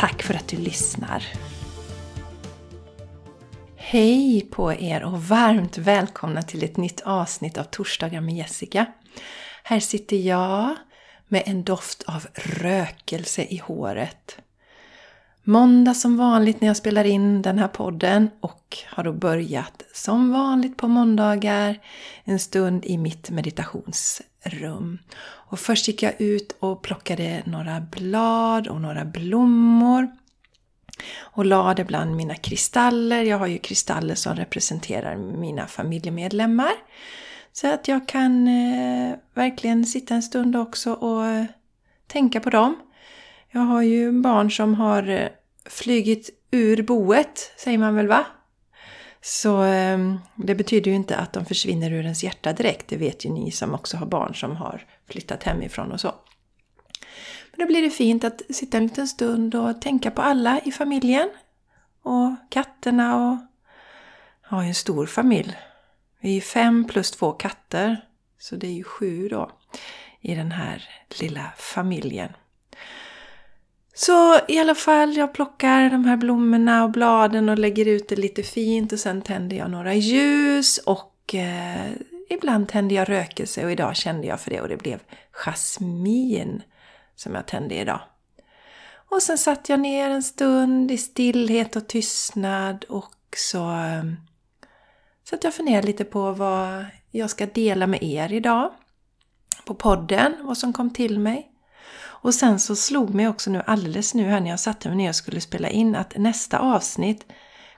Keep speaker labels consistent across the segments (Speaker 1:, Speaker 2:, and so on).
Speaker 1: Tack för att du lyssnar! Hej på er och varmt välkomna till ett nytt avsnitt av Torsdagar med Jessica. Här sitter jag med en doft av rökelse i håret. Måndag som vanligt när jag spelar in den här podden och har då börjat som vanligt på måndagar en stund i mitt meditations rum. Och först gick jag ut och plockade några blad och några blommor och lade bland mina kristaller. Jag har ju kristaller som representerar mina familjemedlemmar. Så att jag kan eh, verkligen sitta en stund också och eh, tänka på dem. Jag har ju barn som har eh, flygit ur boet, säger man väl va? Så ehm, det betyder ju inte att de försvinner ur ens hjärta direkt. Det vet ju ni som också har barn som har flyttat hemifrån och så. Men då blir det fint att sitta en liten stund och tänka på alla i familjen. Och katterna och... Ja, har ju en stor familj. Vi är fem plus två katter. Så det är ju sju då i den här lilla familjen. Så i alla fall, jag plockar de här blommorna och bladen och lägger ut det lite fint och sen tänder jag några ljus och eh, ibland tänder jag rökelse och idag kände jag för det och det blev jasmin som jag tände idag. Och sen satt jag ner en stund i stillhet och tystnad och så eh, satt jag funderade lite på vad jag ska dela med er idag. På podden, vad som kom till mig. Och sen så slog mig också nu alldeles nu här när jag satte mig ner och skulle spela in att nästa avsnitt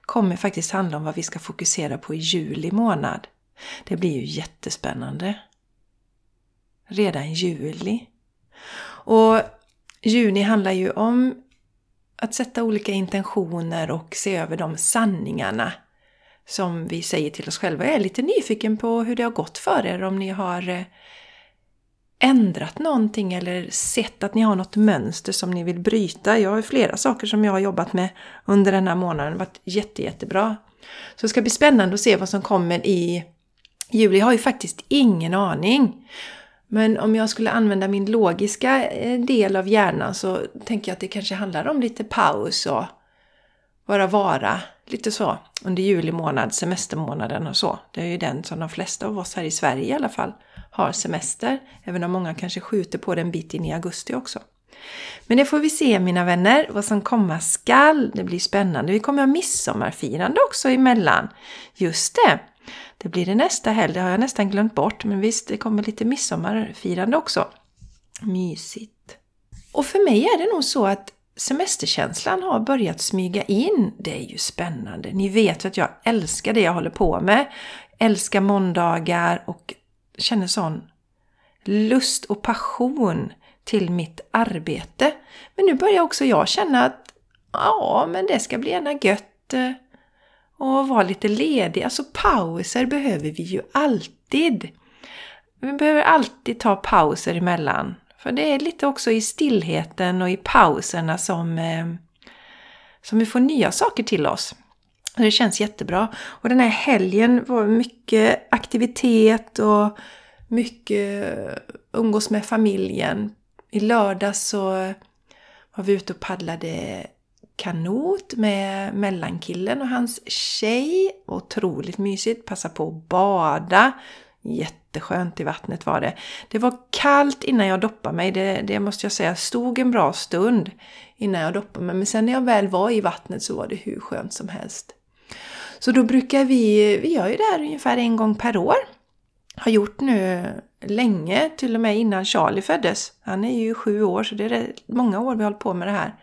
Speaker 1: kommer faktiskt handla om vad vi ska fokusera på i juli månad. Det blir ju jättespännande. Redan juli. Och juni handlar ju om att sätta olika intentioner och se över de sanningarna som vi säger till oss själva. Jag är lite nyfiken på hur det har gått för er, om ni har eh, ändrat någonting eller sett att ni har något mönster som ni vill bryta. Jag har flera saker som jag har jobbat med under den här månaden. Det har varit jätte, jättebra. Så det ska bli spännande att se vad som kommer i juli. Jag har ju faktiskt ingen aning. Men om jag skulle använda min logiska eh, del av hjärnan så tänker jag att det kanske handlar om lite paus och bara vara lite så under juli månad, semestermånaden och så. Det är ju den som de flesta av oss här i Sverige i alla fall har semester, även om många kanske skjuter på den bit in i augusti också. Men det får vi se mina vänner, vad som komma skall. Det blir spännande. Vi kommer ha midsommarfirande också emellan. Just det! Det blir det nästa helg, det har jag nästan glömt bort. Men visst, det kommer lite midsommarfirande också. Mysigt! Och för mig är det nog så att semesterkänslan har börjat smyga in. Det är ju spännande. Ni vet ju att jag älskar det jag håller på med. Älskar måndagar och känner sån lust och passion till mitt arbete. Men nu börjar också jag känna att ja, men det ska bli gärna gött eh, och vara lite ledig. Alltså pauser behöver vi ju alltid. Vi behöver alltid ta pauser emellan. För det är lite också i stillheten och i pauserna som, eh, som vi får nya saker till oss. Det känns jättebra. Och den här helgen var mycket aktivitet och mycket umgås med familjen. I lördag så var vi ute och paddlade kanot med mellankillen och hans tjej. Otroligt mysigt. Passa på att bada. Jätteskönt i vattnet var det. Det var kallt innan jag doppade mig, det, det måste jag säga. Stod en bra stund innan jag doppade mig. Men sen när jag väl var i vattnet så var det hur skönt som helst. Så då brukar vi, vi gör ju det här ungefär en gång per år. Har gjort nu länge, till och med innan Charlie föddes. Han är ju sju år så det är många år vi har hållit på med det här.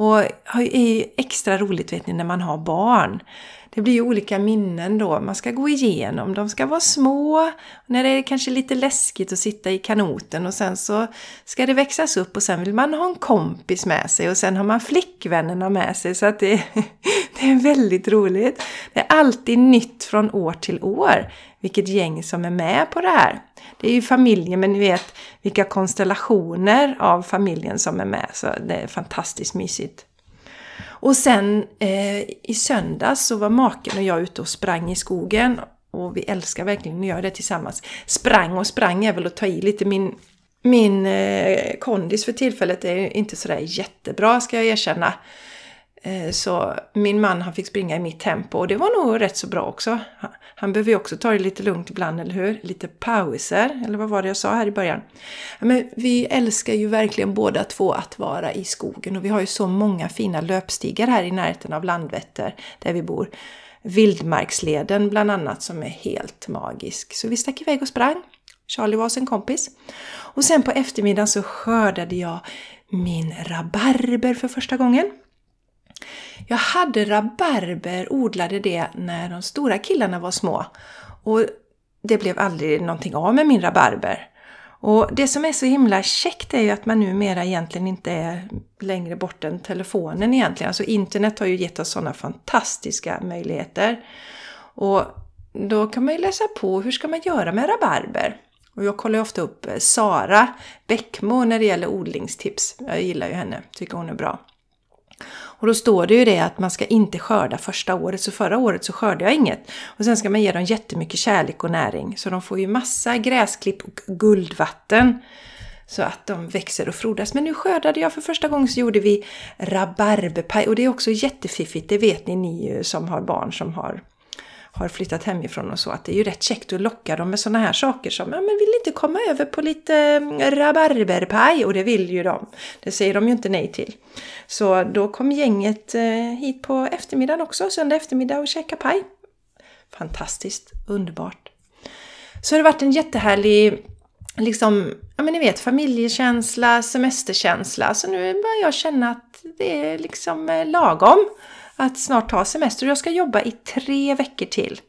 Speaker 1: Och det är ju extra roligt vet ni när man har barn. Det blir ju olika minnen då man ska gå igenom. De ska vara små, när det är kanske lite läskigt att sitta i kanoten och sen så ska det växas upp och sen vill man ha en kompis med sig och sen har man flickvännerna med sig så att det, det är väldigt roligt. Det är alltid nytt från år till år vilket gäng som är med på det här. Det är ju familjen men ni vet vilka konstellationer av familjen som är med så det är fantastiskt mysigt. Och sen eh, i söndags så var maken och jag ute och sprang i skogen. Och vi älskar verkligen att göra det tillsammans. Sprang och sprang är väl att ta i lite. Min, min eh, kondis för tillfället är inte sådär jättebra ska jag erkänna. Eh, så min man han fick springa i mitt tempo och det var nog rätt så bra också. Han behöver ju också ta det lite lugnt ibland, eller hur? Lite pauser, eller vad var det jag sa här i början? Men vi älskar ju verkligen båda två att vara i skogen och vi har ju så många fina löpstigar här i närheten av Landvetter där vi bor. Vildmarksleden bland annat som är helt magisk. Så vi stack iväg och sprang. Charlie var sin kompis. Och sen på eftermiddagen så skördade jag min rabarber för första gången. Jag hade rabarber, odlade det när de stora killarna var små. Och det blev aldrig någonting av med min rabarber. Och det som är så himla käckt är ju att man numera egentligen inte är längre bort än telefonen egentligen. Alltså internet har ju gett oss sådana fantastiska möjligheter. Och då kan man ju läsa på hur ska man göra med rabarber. Och jag kollar ofta upp Sara Bäckmo när det gäller odlingstips. Jag gillar ju henne, tycker hon är bra. Och då står det ju det att man ska inte skörda första året, så förra året så skördade jag inget. Och sen ska man ge dem jättemycket kärlek och näring, så de får ju massa gräsklipp och guldvatten. Så att de växer och frodas. Men nu skördade jag för första gången så gjorde vi rabarberpaj och det är också jättefiffigt, det vet ni ni som har barn som har har flyttat hemifrån och så, att det är ju rätt käckt att locka dem med sådana här saker som ja men vill inte komma över på lite mm, rabarberpaj? Och det vill ju de. Det säger de ju inte nej till. Så då kom gänget eh, hit på eftermiddagen också, söndag eftermiddag och käka paj. Fantastiskt, underbart. Så det har varit en jättehärlig liksom, ja men ni vet familjekänsla, semesterkänsla. Så nu börjar jag känna att det är liksom eh, lagom att snart ta semester. Jag ska jobba i tre veckor till.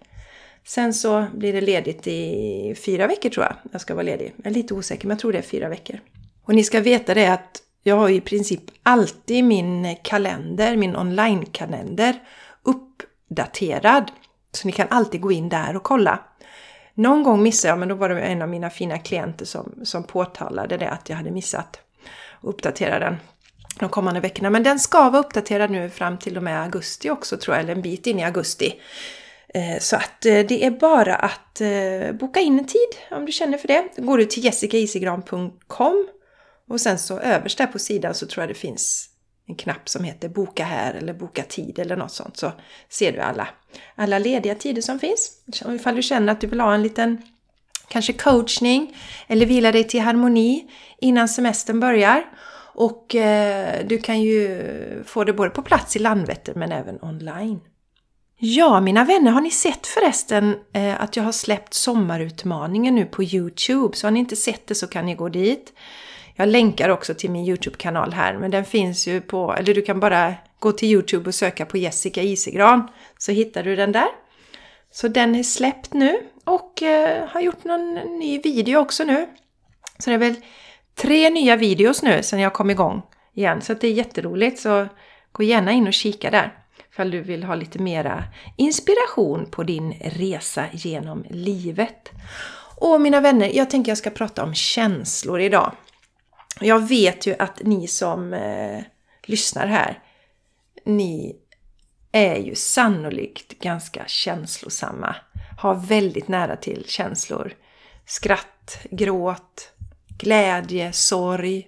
Speaker 1: Sen så blir det ledigt i fyra veckor tror jag. Jag ska vara ledig. Jag är lite osäker men jag tror det är fyra veckor. Och ni ska veta det att jag har i princip alltid min kalender, min online-kalender uppdaterad. Så ni kan alltid gå in där och kolla. Någon gång missade jag, men då var det en av mina fina klienter som, som påtalade det att jag hade missat att uppdatera den de kommande veckorna. Men den ska vara uppdaterad nu fram till och med augusti också tror jag, eller en bit in i augusti. Eh, så att eh, det är bara att eh, boka in en tid om du känner för det. Då går du till jessicaisigran.com och sen så överst där på sidan så tror jag det finns en knapp som heter boka här eller boka tid eller något sånt så ser du alla, alla lediga tider som finns. Ifall du känner att du vill ha en liten kanske coachning eller vila dig till harmoni innan semestern börjar och eh, du kan ju få det både på plats i Landvetter men även online. Ja, mina vänner, har ni sett förresten eh, att jag har släppt sommarutmaningen nu på Youtube? Så har ni inte sett det så kan ni gå dit. Jag länkar också till min Youtube-kanal här, men den finns ju på, eller du kan bara gå till Youtube och söka på Jessica Isegran så hittar du den där. Så den är släppt nu och eh, har gjort någon ny video också nu. Så det är väl tre nya videos nu sen jag kom igång igen. Så det är jätteroligt. Så gå gärna in och kika där. Ifall du vill ha lite mera inspiration på din resa genom livet. Och mina vänner, jag tänker jag ska prata om känslor idag. Jag vet ju att ni som eh, lyssnar här, ni är ju sannolikt ganska känslosamma. Har väldigt nära till känslor. Skratt, gråt, glädje, sorg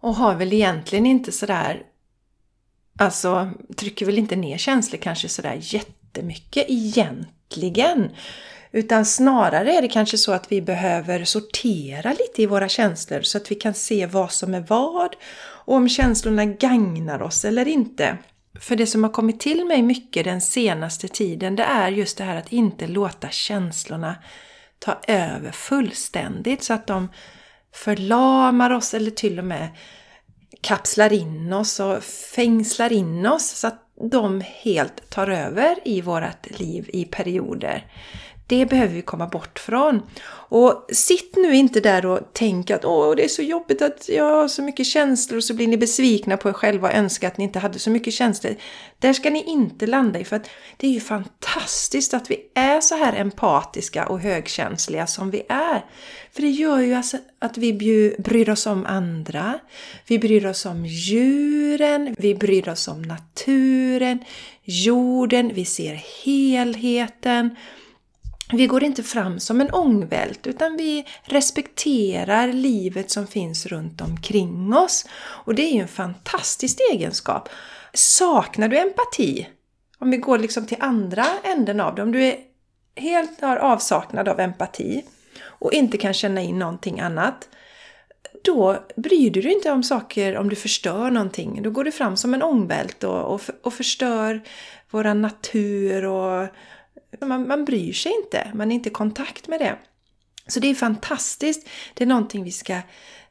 Speaker 1: och har väl egentligen inte sådär, alltså trycker väl inte ner känslor kanske sådär jättemycket egentligen. Utan snarare är det kanske så att vi behöver sortera lite i våra känslor så att vi kan se vad som är vad och om känslorna gagnar oss eller inte. För det som har kommit till mig mycket den senaste tiden det är just det här att inte låta känslorna ta över fullständigt så att de förlamar oss eller till och med kapslar in oss och fängslar in oss så att de helt tar över i vårt liv i perioder. Det behöver vi komma bort från. Och sitt nu inte där och tänk att åh, det är så jobbigt att jag har så mycket känslor och så blir ni besvikna på er själva och önskar att ni inte hade så mycket känslor. Där ska ni inte landa i för att det är ju fantastiskt att vi är så här empatiska och högkänsliga som vi är. För det gör ju alltså att vi bryr oss om andra, vi bryr oss om djuren, vi bryr oss om naturen, jorden, vi ser helheten. Vi går inte fram som en ångvält utan vi respekterar livet som finns runt omkring oss. Och det är ju en fantastisk egenskap. Saknar du empati? Om vi går liksom till andra änden av det. Om du är helt har avsaknad av empati och inte kan känna in någonting annat. Då bryr du dig inte om saker om du förstör någonting. Då går du fram som en ångvält och, och, och förstör våran natur och man, man bryr sig inte, man är inte i kontakt med det. Så det är fantastiskt. Det är någonting vi ska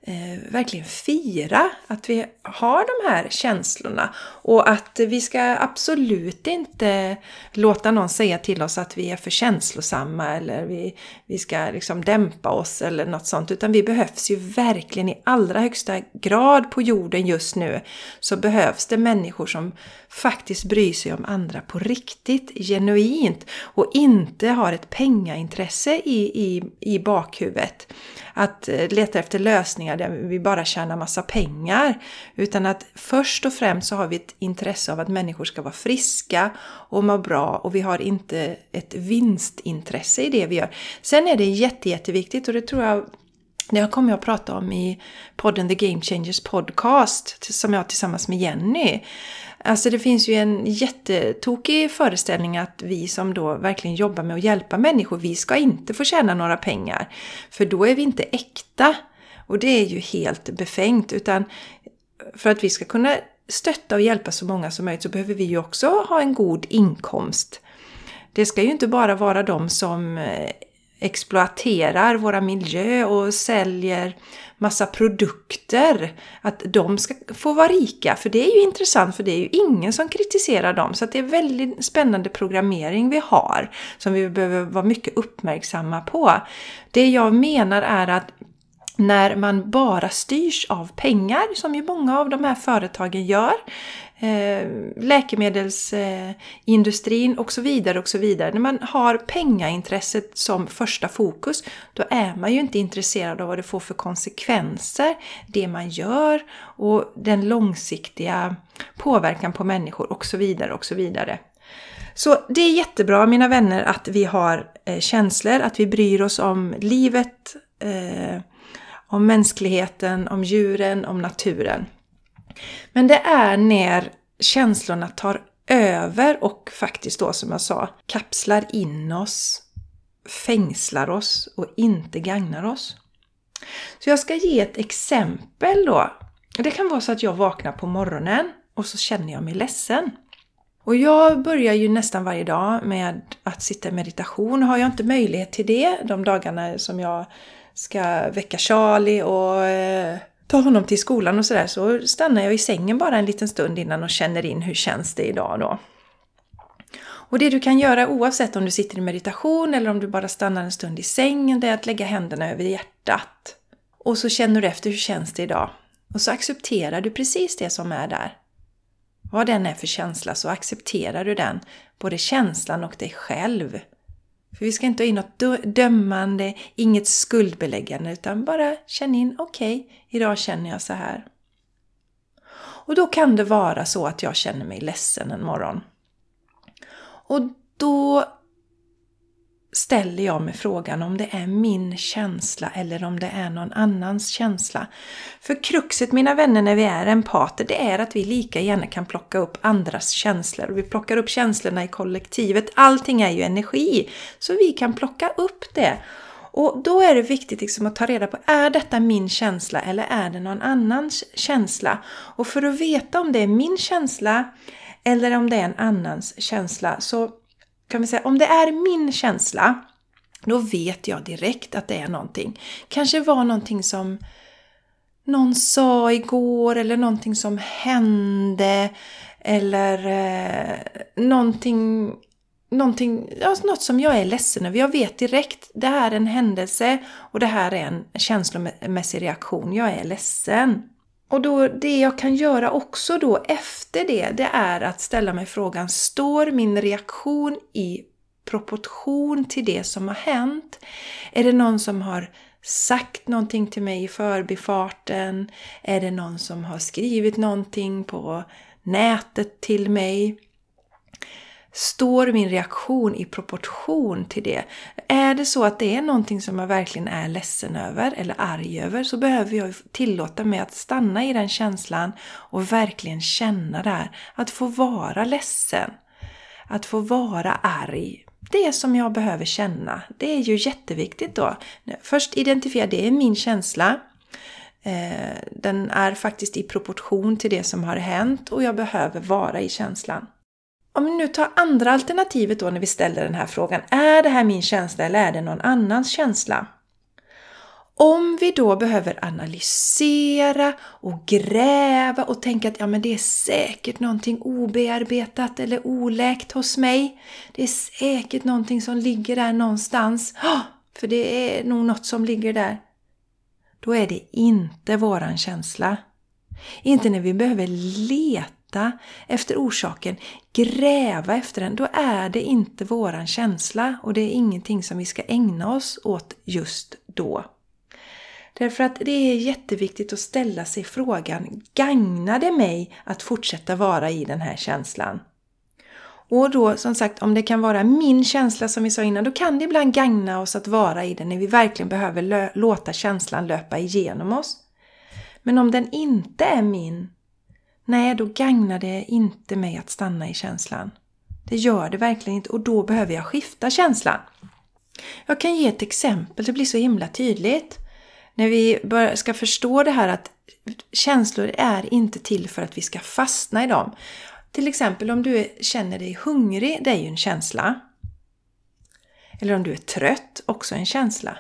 Speaker 1: eh, verkligen fira att vi har de här känslorna. Och att vi ska absolut inte låta någon säga till oss att vi är för känslosamma eller vi, vi ska liksom dämpa oss eller något sånt. Utan vi behövs ju verkligen i allra högsta grad på jorden just nu. Så behövs det människor som faktiskt bryr sig om andra på riktigt, genuint. Och inte har ett pengaintresse i, i, i bakhuvudet. Att eh, leta efter lösningar där vi bara tjänar massa pengar. Utan att först och främst så har vi ett intresse av att människor ska vara friska och må bra och vi har inte ett vinstintresse i det vi gör. Sen är det jätte, jätteviktigt och det tror jag det kommer jag att prata om i podden The Game Changers Podcast som jag har tillsammans med Jenny. Alltså det finns ju en jättetokig föreställning att vi som då verkligen jobbar med att hjälpa människor, vi ska inte få tjäna några pengar. För då är vi inte äkta. Och det är ju helt befängt. Utan för att vi ska kunna stötta och hjälpa så många som möjligt så behöver vi ju också ha en god inkomst. Det ska ju inte bara vara de som eh, exploaterar våra miljö och säljer massa produkter, att de ska få vara rika. För det är ju intressant, för det är ju ingen som kritiserar dem. Så det är väldigt spännande programmering vi har, som vi behöver vara mycket uppmärksamma på. Det jag menar är att när man bara styrs av pengar, som ju många av de här företagen gör, eh, läkemedelsindustrin och så vidare och så vidare. När man har pengaintresset som första fokus, då är man ju inte intresserad av vad det får för konsekvenser, det man gör och den långsiktiga påverkan på människor och så vidare och så vidare. Så det är jättebra mina vänner att vi har eh, känslor, att vi bryr oss om livet, eh, om mänskligheten, om djuren, om naturen. Men det är när känslorna tar över och faktiskt då som jag sa kapslar in oss, fängslar oss och inte gagnar oss. Så jag ska ge ett exempel då. Det kan vara så att jag vaknar på morgonen och så känner jag mig ledsen. Och jag börjar ju nästan varje dag med att sitta i meditation. Har jag inte möjlighet till det de dagarna som jag ska väcka Charlie och eh, ta honom till skolan och sådär så stannar jag i sängen bara en liten stund innan och känner in hur känns det idag då. Och det du kan göra oavsett om du sitter i meditation eller om du bara stannar en stund i sängen det är att lägga händerna över hjärtat. Och så känner du efter hur känns det idag? Och så accepterar du precis det som är där. Vad den är för känsla så accepterar du den, både känslan och dig själv. För vi ska inte ha in något dömande, inget skuldbeläggande, utan bara känn in, okej, okay, idag känner jag så här. Och då kan det vara så att jag känner mig ledsen en morgon. Och då ställer jag mig frågan om det är min känsla eller om det är någon annans känsla. För kruxet mina vänner när vi är empater det är att vi lika gärna kan plocka upp andras känslor. Vi plockar upp känslorna i kollektivet. Allting är ju energi. Så vi kan plocka upp det. Och då är det viktigt liksom att ta reda på, är detta min känsla eller är det någon annans känsla? Och för att veta om det är min känsla eller om det är en annans känsla så kan vi säga, om det är min känsla, då vet jag direkt att det är någonting. Kanske var någonting som någon sa igår eller någonting som hände eller eh, någonting, någonting, ja, något som jag är ledsen över. Jag vet direkt, det här är en händelse och det här är en känslomässig reaktion. Jag är ledsen. Och då, det jag kan göra också då efter det, det är att ställa mig frågan, står min reaktion i proportion till det som har hänt? Är det någon som har sagt någonting till mig i förbifarten? Är det någon som har skrivit någonting på nätet till mig? Står min reaktion i proportion till det? Är det så att det är någonting som jag verkligen är ledsen över eller arg över så behöver jag tillåta mig att stanna i den känslan och verkligen känna där. Att få vara ledsen. Att få vara arg. Det som jag behöver känna. Det är ju jätteviktigt då. Först identifiera, det är min känsla. Eh, den är faktiskt i proportion till det som har hänt och jag behöver vara i känslan. Om vi nu tar andra alternativet då när vi ställer den här frågan. Är det här min känsla eller är det någon annans känsla? Om vi då behöver analysera och gräva och tänka att ja, men det är säkert någonting obearbetat eller oläkt hos mig. Det är säkert någonting som ligger där någonstans. För det är nog något som ligger där. Då är det inte våran känsla. Inte när vi behöver leta efter orsaken, gräva efter den. Då är det inte våran känsla och det är ingenting som vi ska ägna oss åt just då. Därför att det är jätteviktigt att ställa sig frågan, gagnar det mig att fortsätta vara i den här känslan? Och då som sagt, om det kan vara min känsla som vi sa innan, då kan det ibland gagna oss att vara i den när vi verkligen behöver låta känslan löpa igenom oss. Men om den inte är min, nej då gagnar det inte mig att stanna i känslan. Det gör det verkligen inte och då behöver jag skifta känslan. Jag kan ge ett exempel, det blir så himla tydligt. När vi ska förstå det här att känslor är inte till för att vi ska fastna i dem. Till exempel om du känner dig hungrig, det är ju en känsla. Eller om du är trött, också en känsla.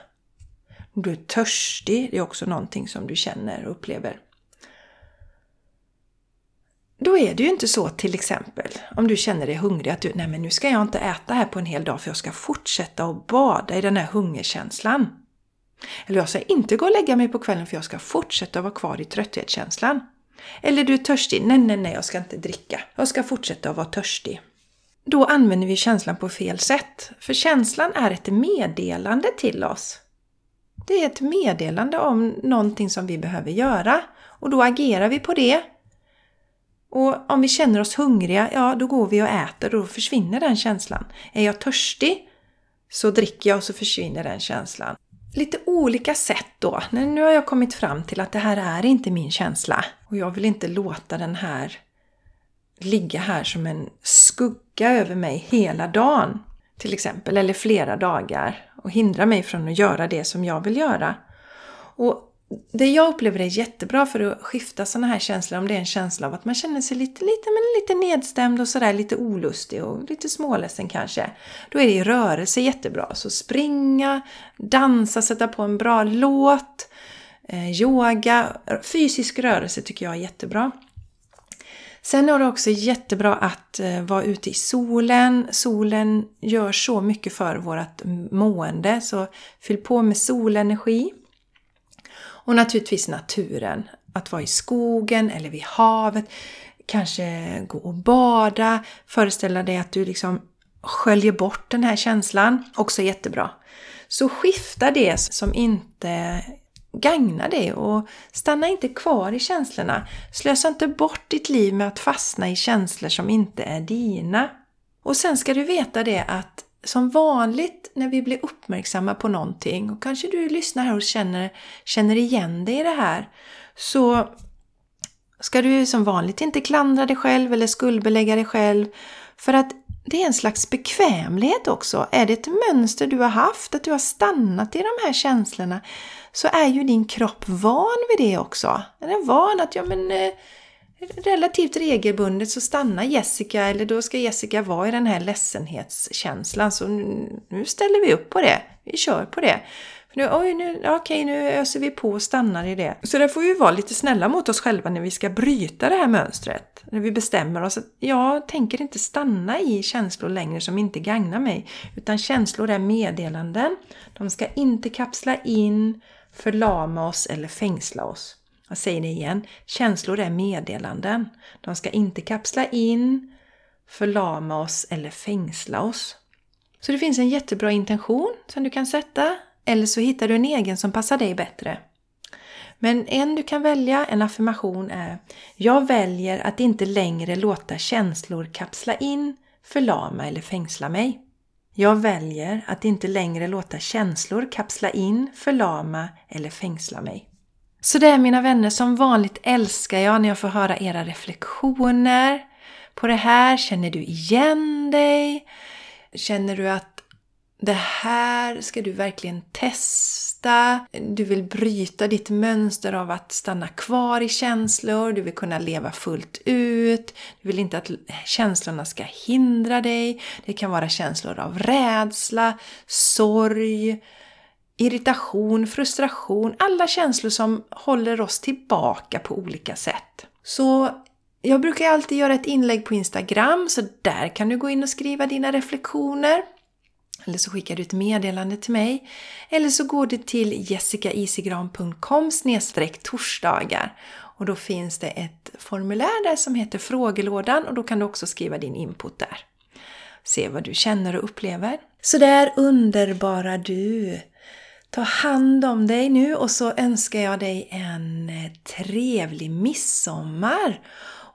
Speaker 1: Om du är törstig, det är också någonting som du känner och upplever. Då är det ju inte så till exempel, om du känner dig hungrig, att du, nej men nu ska jag inte äta här på en hel dag för jag ska fortsätta att bada i den här hungerkänslan. Eller jag ska inte gå och lägga mig på kvällen för jag ska fortsätta vara kvar i trötthetskänslan. Eller du är törstig. Nej, nej, nej, jag ska inte dricka. Jag ska fortsätta att vara törstig. Då använder vi känslan på fel sätt. För känslan är ett meddelande till oss. Det är ett meddelande om någonting som vi behöver göra. Och då agerar vi på det. Och om vi känner oss hungriga, ja då går vi och äter och då försvinner den känslan. Är jag törstig så dricker jag och så försvinner den känslan lite olika sätt då. Nu har jag kommit fram till att det här är inte min känsla. Och jag vill inte låta den här ligga här som en skugga över mig hela dagen. Till exempel, eller flera dagar. Och hindra mig från att göra det som jag vill göra. Och det jag upplever är jättebra för att skifta sådana här känslor, om det är en känsla av att man känner sig lite, lite, men lite nedstämd och sådär lite olustig och lite småledsen kanske. Då är det ju rörelse jättebra. Så springa, dansa, sätta på en bra låt, eh, yoga, fysisk rörelse tycker jag är jättebra. Sen är det också jättebra att eh, vara ute i solen. Solen gör så mycket för vårt mående, så fyll på med solenergi. Och naturligtvis naturen. Att vara i skogen eller vid havet. Kanske gå och bada. Föreställa dig att du liksom sköljer bort den här känslan. Också jättebra. Så skifta det som inte gagnar dig och stanna inte kvar i känslorna. Slösa inte bort ditt liv med att fastna i känslor som inte är dina. Och sen ska du veta det att som vanligt när vi blir uppmärksamma på någonting och kanske du lyssnar här och känner, känner igen dig i det här så ska du som vanligt inte klandra dig själv eller skuldbelägga dig själv för att det är en slags bekvämlighet också. Är det ett mönster du har haft, att du har stannat i de här känslorna, så är ju din kropp van vid det också. Den är van att, ja men, eh, relativt regelbundet så stannar Jessica, eller då ska Jessica vara i den här ledsenhetskänslan. Så nu ställer vi upp på det. Vi kör på det. För nu, oj, nu, okej, nu öser vi på och stannar i det. Så där får vi vara lite snälla mot oss själva när vi ska bryta det här mönstret. När vi bestämmer oss att jag tänker inte stanna i känslor längre som inte gagnar mig. Utan känslor är meddelanden. De ska inte kapsla in, förlama oss eller fängsla oss. Jag säger det igen. Känslor är meddelanden. De ska inte kapsla in, förlama oss eller fängsla oss. Så det finns en jättebra intention som du kan sätta eller så hittar du en egen som passar dig bättre. Men en du kan välja, en affirmation är Jag väljer att inte längre låta känslor kapsla in, förlama eller fängsla mig. Jag väljer att inte längre låta känslor kapsla in, förlama eller fängsla mig. Så det är mina vänner, som vanligt älskar jag när jag får höra era reflektioner på det här. Känner du igen dig? Känner du att det här ska du verkligen testa. Du vill bryta ditt mönster av att stanna kvar i känslor. Du vill kunna leva fullt ut. Du vill inte att känslorna ska hindra dig. Det kan vara känslor av rädsla, sorg, irritation, frustration. Alla känslor som håller oss tillbaka på olika sätt. Så jag brukar alltid göra ett inlägg på Instagram, så där kan du gå in och skriva dina reflektioner. Eller så skickar du ett meddelande till mig. Eller så går du till jessicaisigran.com torsdagar. Och då finns det ett formulär där som heter frågelådan och då kan du också skriva din input där. Se vad du känner och upplever. Så där underbara du! Ta hand om dig nu och så önskar jag dig en eh, trevlig midsommar!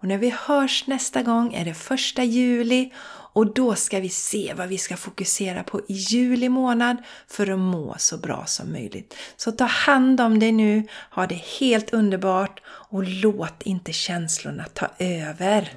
Speaker 1: Och när vi hörs nästa gång är det första juli och då ska vi se vad vi ska fokusera på i juli månad för att må så bra som möjligt. Så ta hand om dig nu, ha det helt underbart och låt inte känslorna ta över.